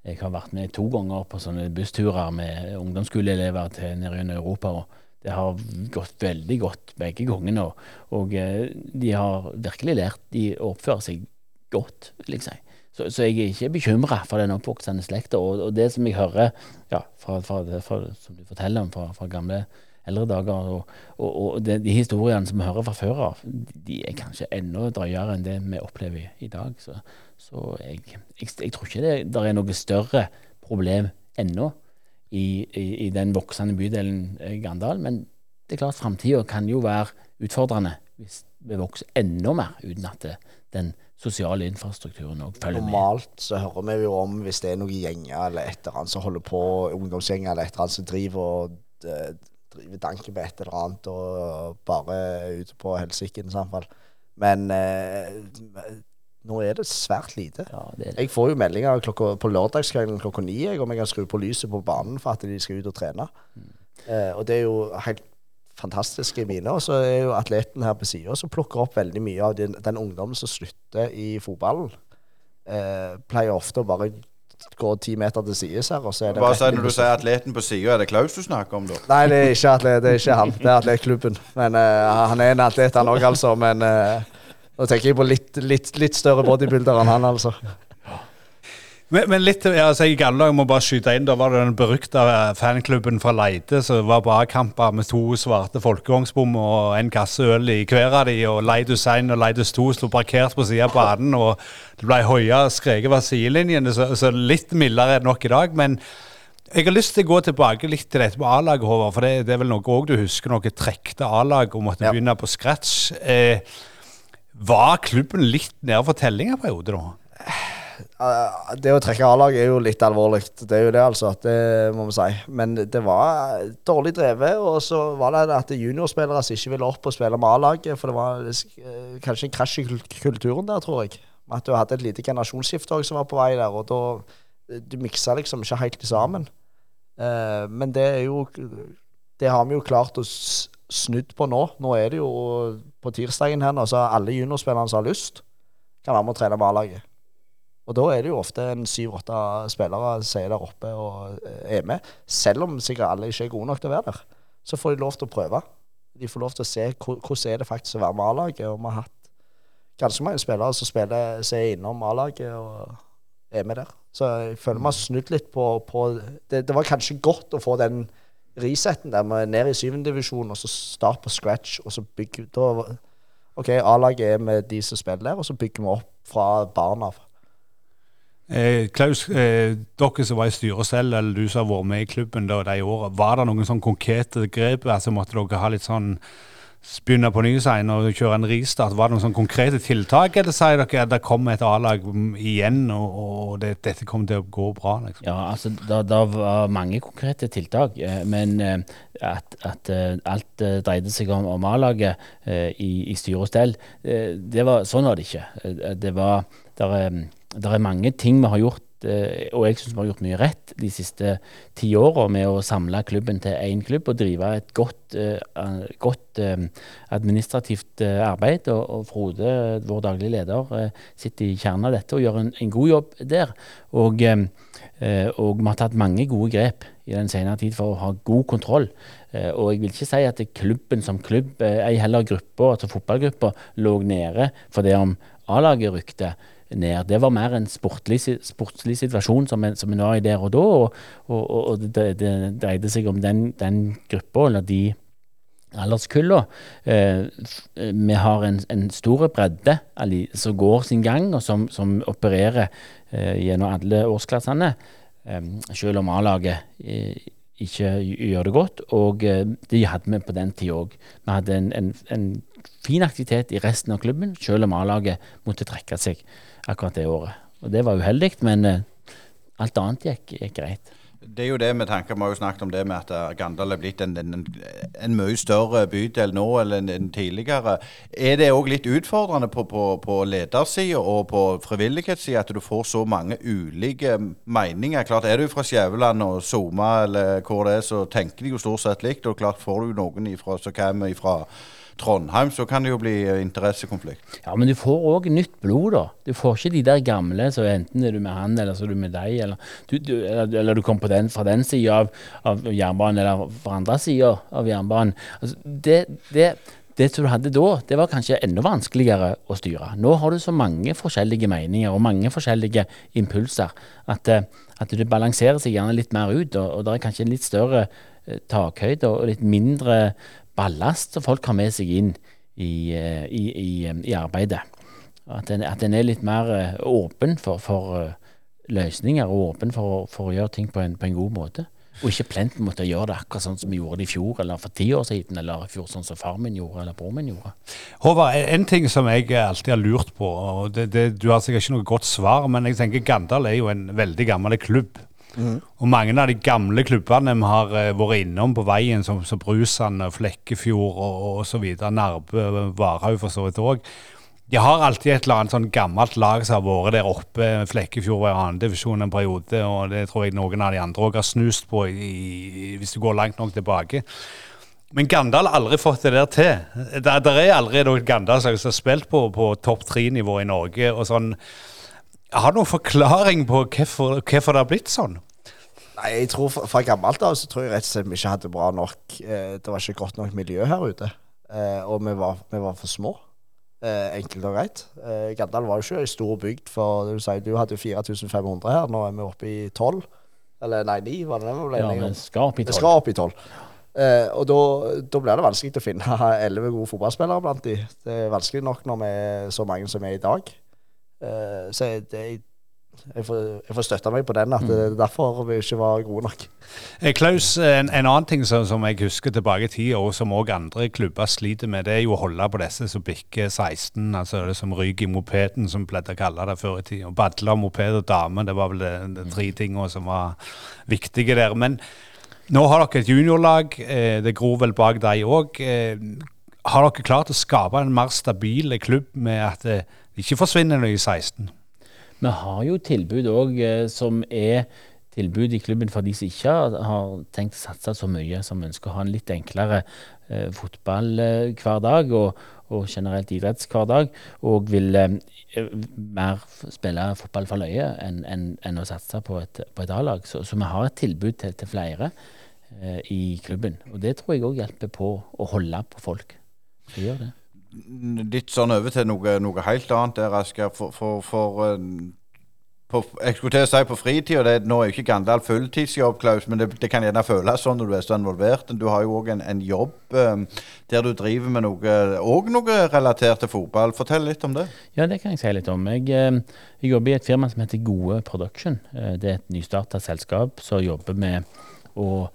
Jeg har vært med to ganger på sånne bussturer med ungdomsskoleelever til nede i Europa. og Det har gått veldig godt begge gangene. Og, og eh, de har virkelig lært de å oppføre seg godt, vil jeg si. Så, så, jeg er ikke bekymra for den oppvoksende slekta. Og, og, det som jeg hører ja, fra, fra, fra, som du forteller om fra, fra gamle eldre dager, og, og, det, de historiene som vi hører fra før av, de er kanskje enda drøyere enn det vi opplever i dag. Så, så jeg, jeg, jeg, tror ikke det, er noe større problem ennå i, i, den voksende bydelen Gandal. Men det er klart framtida kan jo være utfordrende hvis vi vokser enda mer uten at det, den sosiale infrastrukturen òg følger med. Normalt så hører vi jo om hvis det er noen gjenger eller et eller annet som holder på, ungdomsgjenger eller et eller annet som driver og eh, driver danken på et eller annet og bare ute på helsiken. Men eh, nå er det svært lite. Ja, det det. Jeg får jo meldinger klokka, på lørdagskvelden klokka ni om jeg kan skru på lyset på banen for at de skal ut og trene. Mm. Eh, og det er jo helt fantastiske mine. Og så er jo atleten her på sida som plukker opp veldig mye av den, den ungdommen som slutter i fotballen. Eh, pleier ofte å bare gå ti meter til sides her. Og så er det Hva sier Når du sier atleten på sida, er det Klaus du snakker om da? Nei, det er ikke, atlet, det er ikke han. Det er atletklubben. Men eh, Han er en atlet, han òg, altså. Men uh, nå tenker jeg på litt, litt, litt større bodybuilder enn han, altså. Men, men, litt, altså, I gamle dager må bare skyte inn, da var det den berykta fanklubben fra Leide som var på A-kamper med to svarte folkevognsbom og en kasse øl i hver av de, og Leidus 1 og Leidus 2 sto parkert på sida av banen, og det ble og skreket fra sidelinjene, så, så, litt mildere er det nok i dag. men jeg har lyst til å gå tilbake litt til dette med A-laget, Håvard. For det, det, er vel noe òg du husker, noe trekte A-lag og måtte ja. begynne på scratch. Eh, var klubben litt nede for telling en periode, da? Eh, det å trekke A-lag er jo litt alvorlig. Det er jo det, altså. Det må vi si. Men det var dårlig drevet. Og så var det at juniorspillere som ikke ville opp og spille med A-laget. For det var eh, kanskje en krasj i kulturen der, tror jeg. At du hadde et lite generasjonsskifte som var på vei der. Og da Du miksa liksom ikke helt sammen. Eh, men det er jo Det har vi jo klart å snudd på nå. Nå er det jo på tirsdagen her så alle juniorspillerne som har lyst, kan være med å trene A-laget. Og da er det jo ofte en syv-åtte spillere som er der oppe og eh, er med. Selv om sikkert alle ikke er gode nok til å være der, så får de lov til å prøve. De får lov til å se hvordan er det faktisk å være med A-laget. Og vi har hatt ganske mange spillere som spiller, er innom A-laget og er med der. Så jeg føler vi har snudd litt på, på det, det var kanskje godt å få den resetten der med ned i syvende divisjon, og så start på scratch, og så bygge da, OK, A-laget er med de som spiller der, og så bygger vi opp fra barn av. Eh, Klaus, eh, dere som var i styret selv, eller du som har vært med i klubben da, de årene, var det noen sånn konkrete grep? Altså Måtte dere ha litt sånn begynne på ny seg og kjøre en ristart? Var det noen sånne konkrete tiltak, eller sier dere at det kommer et A-lag igjen, og, og det, dette kommer til å gå bra? liksom? Ja, altså, det, var mange konkrete tiltak, eh, men eh, at, at eh, alt dreide seg om, om A-laget i, i styre og stell, det var, sånn var det ikke. Det var, der, der er mange ting vi har gjort, eh, og jeg syns vi har gjort mye rett de siste ti åra med å samle klubben til én klubb og drive et godt, eh, godt eh, administrativt arbeid. Og, Frode, vår daglige leder, sitter i kjernen av dette og gjør en, en god jobb der. Og, og vi har tatt mange gode grep i den senere tid for å ha god kontroll. Og jeg vil ikke si at klubben som klubb, ei heller gruppa, altså fotballgruppa, lå nede for det om A-laget rykte ned. Det var mer en sportlig, sportslig situasjon som en, som en var i der og da, og, og, og, det, det dreide seg om den, den gruppa, eller de alderskulla. Eh, eh, vi har en, en stor bredde som går sin gang, og som, som opererer eh, gjennom alle årsklassene. Eh, selv om A-laget eh, ikke gjør det godt, og eh, det hadde vi på den tid òg. Vi hadde en, en, en fin aktivitet i resten av klubben, selv om A-laget måtte trekke seg akkurat det året. Og Det var uheldig, men eh, alt annet gikk, gikk greit. Det er jo det med tanke, Vi har jo snakket om det med at eh, Gandal er blitt en, en, en mye større bydel nå enn en tidligere. Er det òg litt utfordrende på, på, på ledersida og på frivillighetssida at du får så mange ulike meninger? Klart Er du fra Skjæveland og Soma eller hvor det er, så tenker de jo stort sett likt. Og klart Får du noen ifra, som kommer fra Trondheim, så kan det jo bli eh, interessekonflikt. Ja, men du får òg nytt blod, da. Du får ikke de der gamle, så enten er du med han, eller så er du med deg, eller du, du, eller, eller du kommer den, fra den sida av, av jernbanen, eller fra andre sida av jernbanen. Altså, det, det, det som du hadde da, det var kanskje enda vanskeligere å styre. Nå har du så mange forskjellige meninger og mange forskjellige impulser at, eh, at det balanserer seg gjerne litt mer ut, og, og det er kanskje en litt større eh, takhøyde og litt mindre ballast som folk har med seg inn i, eh, i, i, eh, i arbeidet. At en, at en er litt mer eh, åpen for, for løsninger og åpen for, for å gjøre ting på en, på en god måte. Og ikke plent måtte gjøre det akkurat sånn som vi gjorde det i fjor, eller for ti år siden, eller i fjor sånn som far min gjorde, eller bror min gjorde. Håvard, en ting som jeg alltid har lurt på, og det, det, du har sikkert ikke noe godt svar, men jeg tenker Gandal er jo en veldig gammel klubb. Og mange av de gamle klubbene vi har eh, vært innom på veien, som, som Brusand, Flekkefjord og, og så videre, Narbe, Varhaug for så vidt òg, de har alltid et eller annet sånn gammelt lag som har vært der oppe. Flekkefjord var i andredivisjon en periode, og det tror jeg noen av de andre òg har snust på i, hvis du går langt nok tilbake. Men Gandal har aldri fått det der til. Der er aldri noen Gandal som har spilt på, på topp tre-nivå i Norge. og sånn. Har du noen forklaring på hvorfor, hvorfor det har blitt sånn? Nei, jeg tror fra, fra gammelt av så tror jeg rett og slett vi ikke hadde bra nok eh, Det var ikke godt nok miljø her ute. Eh, og vi var, vi var for små. Eh, enkelt og greit. Eh, Gandal var jo ikke ei stor bygd, for du sier du hadde jo 4500 her. Nå er vi oppe i 12. Eller nei, 9 var det det vi ble Ja, vi skal opp i Vi tolv. skal opp i 12. Eh, og da, da blir det vanskelig å finne (laughs) 11 gode fotballspillere blant de. Det er vanskelig nok når vi er så mange som er i dag. Eh, så jeg, jeg, jeg, får, jeg får støtte meg på den, at det er derfor vi ikke var gode nok. Eh, Klaus, en, en annen ting som, som jeg husker tilbake i tid, og som òg andre klubber sliter med, det er jo å holde på disse som bikker 16, altså det som ryker i mopeden, som vi pleide å kalle det før i tida. Badler, moped og dame, det var vel de, de tre tingene som var viktige der. Men nå har dere et juniorlag, eh, det gror vel bak deg òg. Har dere klart å skape en mer stabil klubb med at ikke forsvinner når de er 16? Vi har jo tilbud òg eh, som er tilbud i klubben for de som ikke har, tenkt å satse så mye, som ønsker å ha en litt enklere eh, fotballhverdag og, og generelt idrettshverdag, og vil eh, mer spille fotball for løye enn en, en å satse på et, på et A-lag. Så, så, vi har et tilbud til, til flere eh, i klubben. Og det tror jeg òg hjelper på å holde på folk. Det gjør det. Litt sånn over til noe, noe helt annet der, Asker. For, for, for på, jeg skulle til å si på fritida Nå er jo ikke Gandal fulltidsjobb, Klaus, men det, det, kan gjerne føles sånn når du er så involvert. Du har jo òg en, en, jobb um, der du driver med noe òg noe relatert til fotball. Fortell litt om det. Ja, det kan jeg si litt om. Jeg, jeg jobber i et firma som heter Gode Production. Det er et nystarta selskap som jobber med å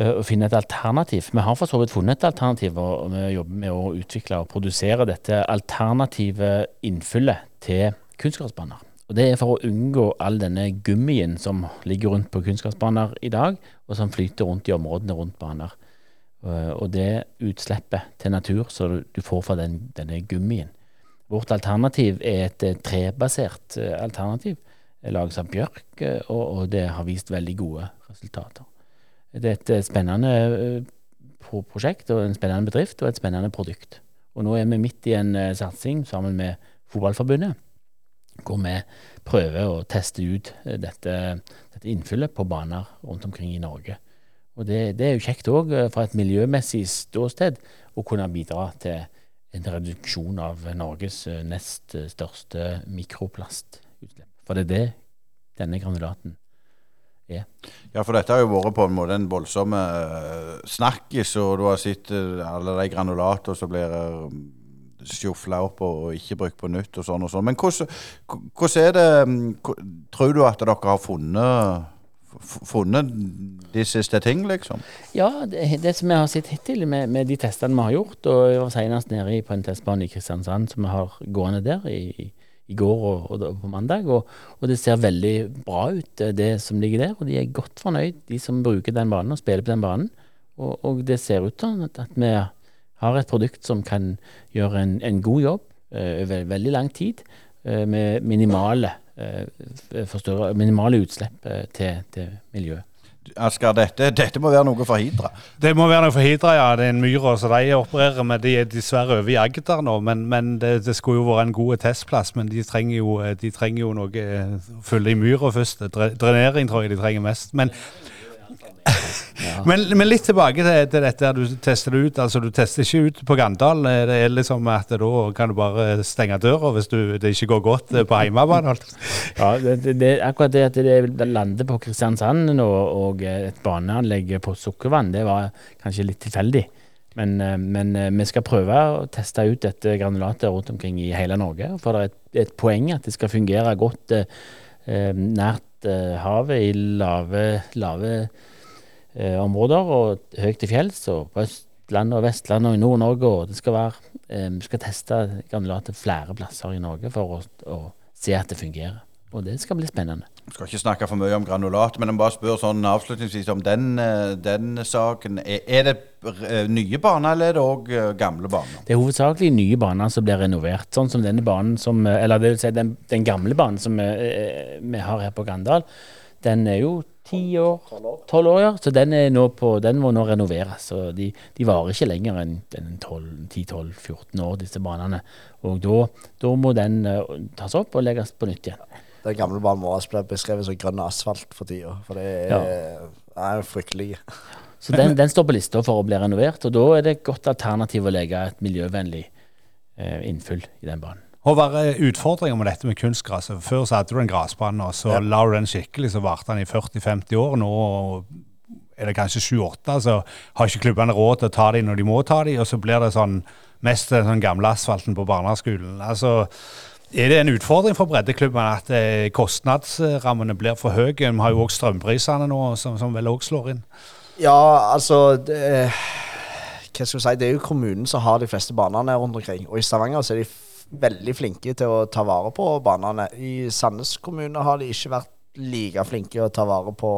å finne et alternativ. Vi har for så vidt funnet et alternativ, og vi jobber med å utvikle og produsere dette alternative innfyllet til kunstgressbaner. Og Det er for å unngå all denne gummien som ligger rundt på kunstgressbaner i dag, og som flyter rundt i områdene rundt baner. Eh, og det utslippet til natur som du får fra den, denne gummien. Vårt alternativ er et eh, trebasert eh, alternativ. Det lages av bjørk, og, og, det har vist veldig gode resultater. Det er et spennende prosjekt og en spennende bedrift og et spennende produkt. Og nå er vi midt i en satsing sammen med Fotballforbundet hvor vi prøver å teste ut eh, dette, dette innfyllet på baner rundt omkring i Norge. Og det, det er jo kjekt òg eh, fra et miljømessig ståsted å kunne bidra til en reduksjon av Norges eh, nest største mikroplastutslipp. For det er det denne granulaten er. Ja, for dette har jo vært på en måte en voldsom snakkis, og du har sett alle de granulater som blir sjofla opp og ikke brukt på nytt og sånn og sånn. Men hvordan, hvordan er det mm, Tror du at dere har funnet funnet de siste ting, liksom? Ja, det, det som vi har sett hittil med, med, de testene vi har gjort, og jeg var senest nede på en testbane i Kristiansand som vi har gående der i, i går og, og, på mandag, og, og, det ser veldig bra ut, det som ligger der. Og de er godt fornøyd, de som bruker den banen og spiller på den banen. Og, det ser ut til at, at vi har et produkt som kan gjøre en, en god jobb uh, over veldig lang tid, uh, med minimale, uh, minimale utslipp til, til miljøet. Asker, dette, dette, må være noe for Hidra? Det må være noe for Hidra, ja. Det er en Myra som de opererer med. De er dessverre over i Agder nå, men, men det, det, skulle jo vært en god testplass. Men de trenger jo, de trenger jo noe Fylle i myra først. Drenering tror jeg de trenger mest. Men men, men, litt tilbake til, til dette du tester det ut. altså Du tester ikke ut på Gandal. Det er liksom at da kan du bare stenge døra hvis du, det ikke går godt eh, på hjemmebane. ja, det, det, akkurat det at det lander på Kristiansand nå, og et baneanlegg på Sukkervann, det var kanskje litt tilfeldig. Men, eh, men, eh, vi skal prøve å teste ut dette granulatet rundt omkring i hele Norge. For det er et, et poeng at det skal fungere godt eh, nært eh, havet i lave, lave eh, områder, og høyt til fjells, og på Østlandet og Vestlandet og i Nord-Norge. Og det skal være eh, Vi skal teste granulatet flere plasser i Norge for å, å, se at det fungerer. Og det skal bli spennende. Vi skal ikke snakke for mye om granulat, men jeg bare spør sånn avslutningsvis om den, eh, den saken. Er, det eh, nye baner, eller er det òg eh, gamle baner? Det er hovedsakelig nye baner som blir renovert. Sånn som denne banen som Eller det vil si den, den gamle banen som vi, vi har her på Gandal. Den er jo ti år, tolv år, ja. Så den, på, den, må nå renoveres. Så de, de varer ikke lenger enn 10-12-14 år, disse banene. Og da må den uh, tas opp og legges på nytt igjen. Den gamle banen vår blir beskrevet som grønn asfalt for tida. For det er, ja. er fryktelig. (laughs) Så den, den, står på lista for å bli renovert, og da er det et godt alternativ å legge et miljøvennlig eh, innfyll i den banen. Håvard, utfordringer med dette med kunstgress. Før så hadde du en gressbane, og så ja. la du den skikkelig, så varte den i 40-50 år. Nå er det kanskje 7-8, så har ikke klubbene råd til å ta dem når de må ta dem, og så blir det sånn mest den sånn gamle asfalten på barneskolen. Altså, er det en utfordring for breddeklubbene at eh, kostnadsrammene blir for høye? Vi har jo òg strømprisene nå, som, som vel òg slår inn. Ja, altså det, Hva skal vi si, det er jo kommunen som har de fleste banene rundt omkring. Og i Stavanger så er de veldig flinke til å ta vare på banene. I Sandnes kommune har de ikke vært like flinke å ta vare på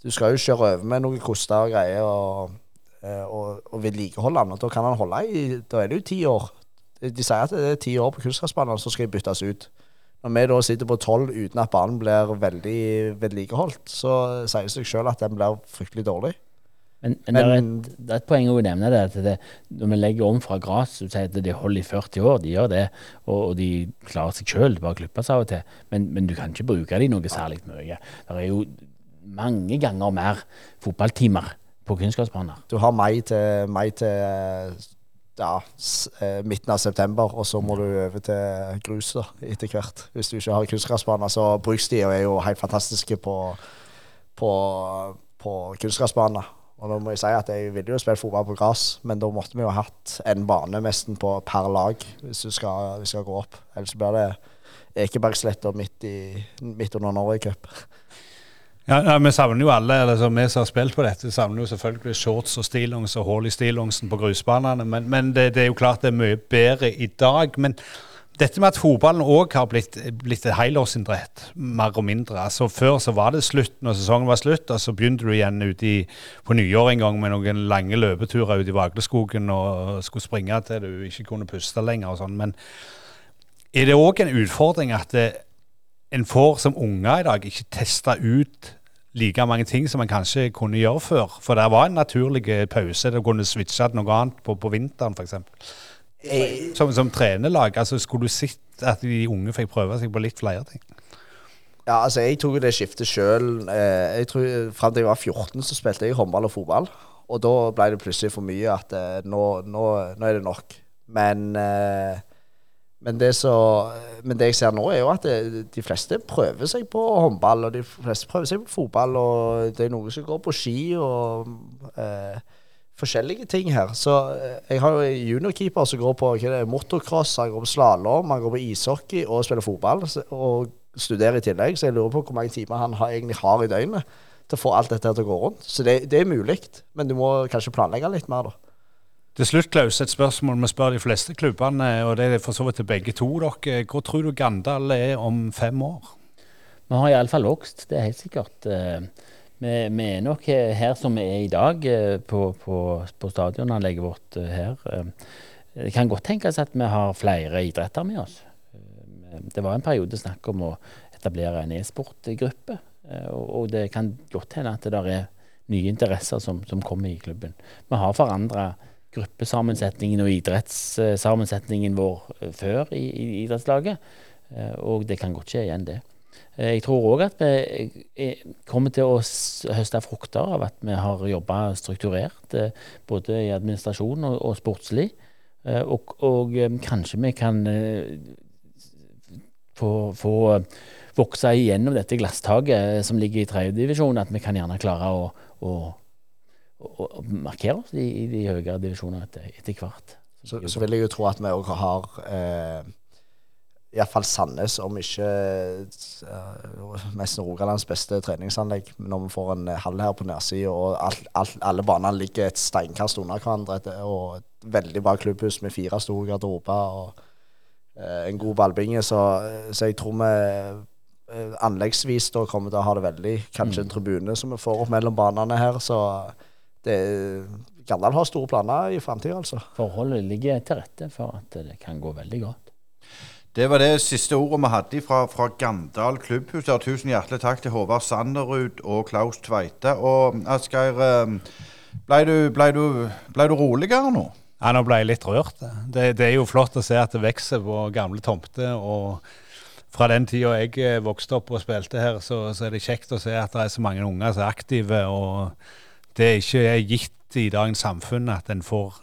Du skal jo kjøre over med noen koster og greier og, eh, og, og vedlikeholde den. Og da kan han holde i Da er det jo ti år. De sier at det er ti år på kunstgressbanene, så skal de byttes ut. Når vi da sitter på tolv uten at banen blir veldig vedlikeholdt, så sier det seg sjøl at den blir fryktelig dårlig. Men, men, det, er et, det, er et, poeng å nevne det, at det, når vi legger om fra gress Du sier at de holder i 40 år, de gjør det. Og, og de klarer seg sjøl, bare klippes av og til. Men, men, du kan ikke bruke de noe særlig mye. Det er jo mange ganger mer fotballtimer på kunnskapsbaner. Du har meg til, meg til ja, eh, midten av september, og så må du over til grus da, etter hvert. Hvis du ikke har kunstgressbaner. Så brukstida er jo helt fantastiske på, på, på kunstgressbaner. Og nå må jeg si at jeg ville jo spilt fotball på gress, men da måtte vi jo ha hatt en bane nesten på per lag hvis vi skal, skal gå opp. Ellers blir det Ekebergsletta midt, midt under Norway Cup. Ja, ja, Vi savner jo alle, eller så vi som har spilt på dette, savner jo selvfølgelig shorts og stillongs og hull i stillongsen på grusbanene. Men, men det, det, er jo klart det er mye bedre i dag. Men dette med at fotballen òg har blitt, blitt et helårsidrett, mer og mindre. Altså Før så var det slutt når sesongen var slutt, og så begynte du igjen ute i, på nyår en gang med noen lange løpeturer ute i Vagleskogen og skulle springe til du ikke kunne puste lenger og sånn. Men er det òg en utfordring at det, en får som unger i dag ikke testa ut like mange ting som man kanskje kunne gjøre før. For det var en naturlig pause. Det kunne switche til noe annet på, på vinteren f.eks. Som, som trenerlag, altså skulle du sett at de unge fikk prøve seg på litt flere ting? Ja, altså jeg tok det skiftet sjøl. Eh, Fram til jeg var 14, så spilte jeg håndball og fotball. Og da ble det plutselig for mye at eh, nå, nå, nå er det nok. Men eh, men det, så, men det, jeg ser nå, er jo at det, de fleste prøver seg på håndball, og de fleste prøver seg på fotball, og det er noen som går på ski og eh, forskjellige ting her. Så eh, jeg har jo juniorkeeper som går på det, motocross, han går på slalåm, han går på ishockey og spiller fotball. Og studerer i tillegg, så jeg lurer på hvor mange timer han har, egentlig har i døgnet til å få alt dette til å gå rundt. Så det, det er mulig, men du må kanskje planlegge litt mer, da. Til slutt, Klaus, et spørsmål vi spør de fleste klubbene, og det er for så vidt til begge to dere. Hvor tror du Gandal er om fem år? Vi har iallfall vokst, det er helt sikkert. Eh, vi, er nok her som vi er i dag, eh, på, på, på stadionanlegget vårt eh, her. Det kan godt tenkes at vi har flere idretter med oss. Det var en periode snakk om å etablere en e-sportgruppe, og det kan godt hende at det er nye interesser som, som kommer i klubben. Vi har forandra gruppesammensetningen og idrettssammensetningen vår eh, før i, i idrettslaget. Eh, og det kan godt skje igjen, det. Eh, jeg tror òg at vi kommer til å høste frukter av at vi har jobba strukturert, både i administrasjon og, og sportslig. Og, og, kanskje vi kan få, få vokse igjennom dette glasstaket som ligger i tredjedivisjon, at vi kan gjerne klare å, å og, markere oss i, i de høyere divisjonene etter, etter, hvert. Så, så, vil jeg jo tro at vi òg har eh, iallfall Sandnes, om ikke uh, mest Rogalands beste treningsanlegg. Når vi får en hall her på nedsida, og alt, alt, alle banene ligger et steinkast under hverandre. Og et veldig bra klubbhus med fire store garderober og uh, en god ballbinge. Så, så, jeg tror vi uh, anleggsvis da kommer til å ha det veldig. Kanskje mm. en tribune som vi får opp mellom banene her. så det, Gandal har store planer i framtida, altså. Forholdet ligger til rette for at det kan gå veldig godt. Det var det siste ordet vi hadde fra, fra Gandal klubbhus. Tusen hjertelig takk til Håvard Sanderud og Klaus Tveite. Og Asgeir, eh, ble du, ble, ble du roligere nå? Ja, nå ble jeg litt rørt. Det, det, er jo flott å se at det vokser på gamle tomter. og fra den tida jeg eh, vokste opp og spilte her, så, så, er det kjekt å se at det er så mange unger som er aktive. og det er ikke gitt i dagens samfunn at en får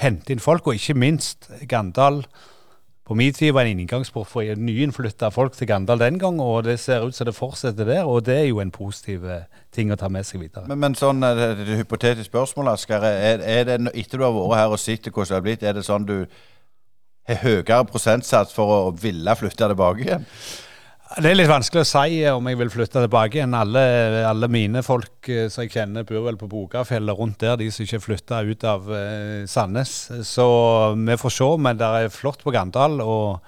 hente inn folk, og ikke minst Gandal. På min tid var en inngangsport for nyinnflytta folk til Gandal den gang, og det ser ut som det fortsetter der, og det er jo en positiv eh, ting å ta med seg videre. Men, men sånn, eh, det, det hypotetiske spørsmål, Asker, er, er, det, etter du har vært her og sett hvordan det har blitt, er det sånn du har høyere prosentsats for å ville flytte tilbake igjen? Det er litt vanskelig å si om jeg vil flytte tilbake igjen. Alle, alle mine folk eh, som jeg kjenner, bor vel på Bogafjellet rundt der, de som ikke flytta ut av eh, Sandnes. Så vi får se. Men det er flott på Gandal, og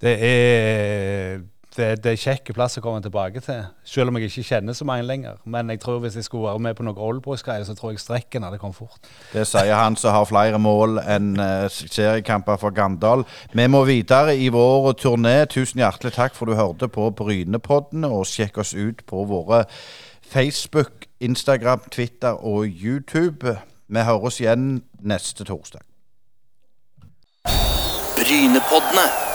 det er det, det er kjekk plass å komme tilbake til. Selv om jeg ikke kjenner så mange lenger. Men jeg tror hvis jeg skulle være med på noe oldboys-greier, så tror jeg strekken hadde kommet fort. Det sier han som har flere mål enn uh, seriekamper for Gandal. Vi må videre i vår turné. Tusen hjertelig takk for du hørte på Brynepodden, og sjekk oss ut på våre Facebook, Instagram, Twitter og YouTube. Vi høres igjen neste torsdag. Brynepoddene.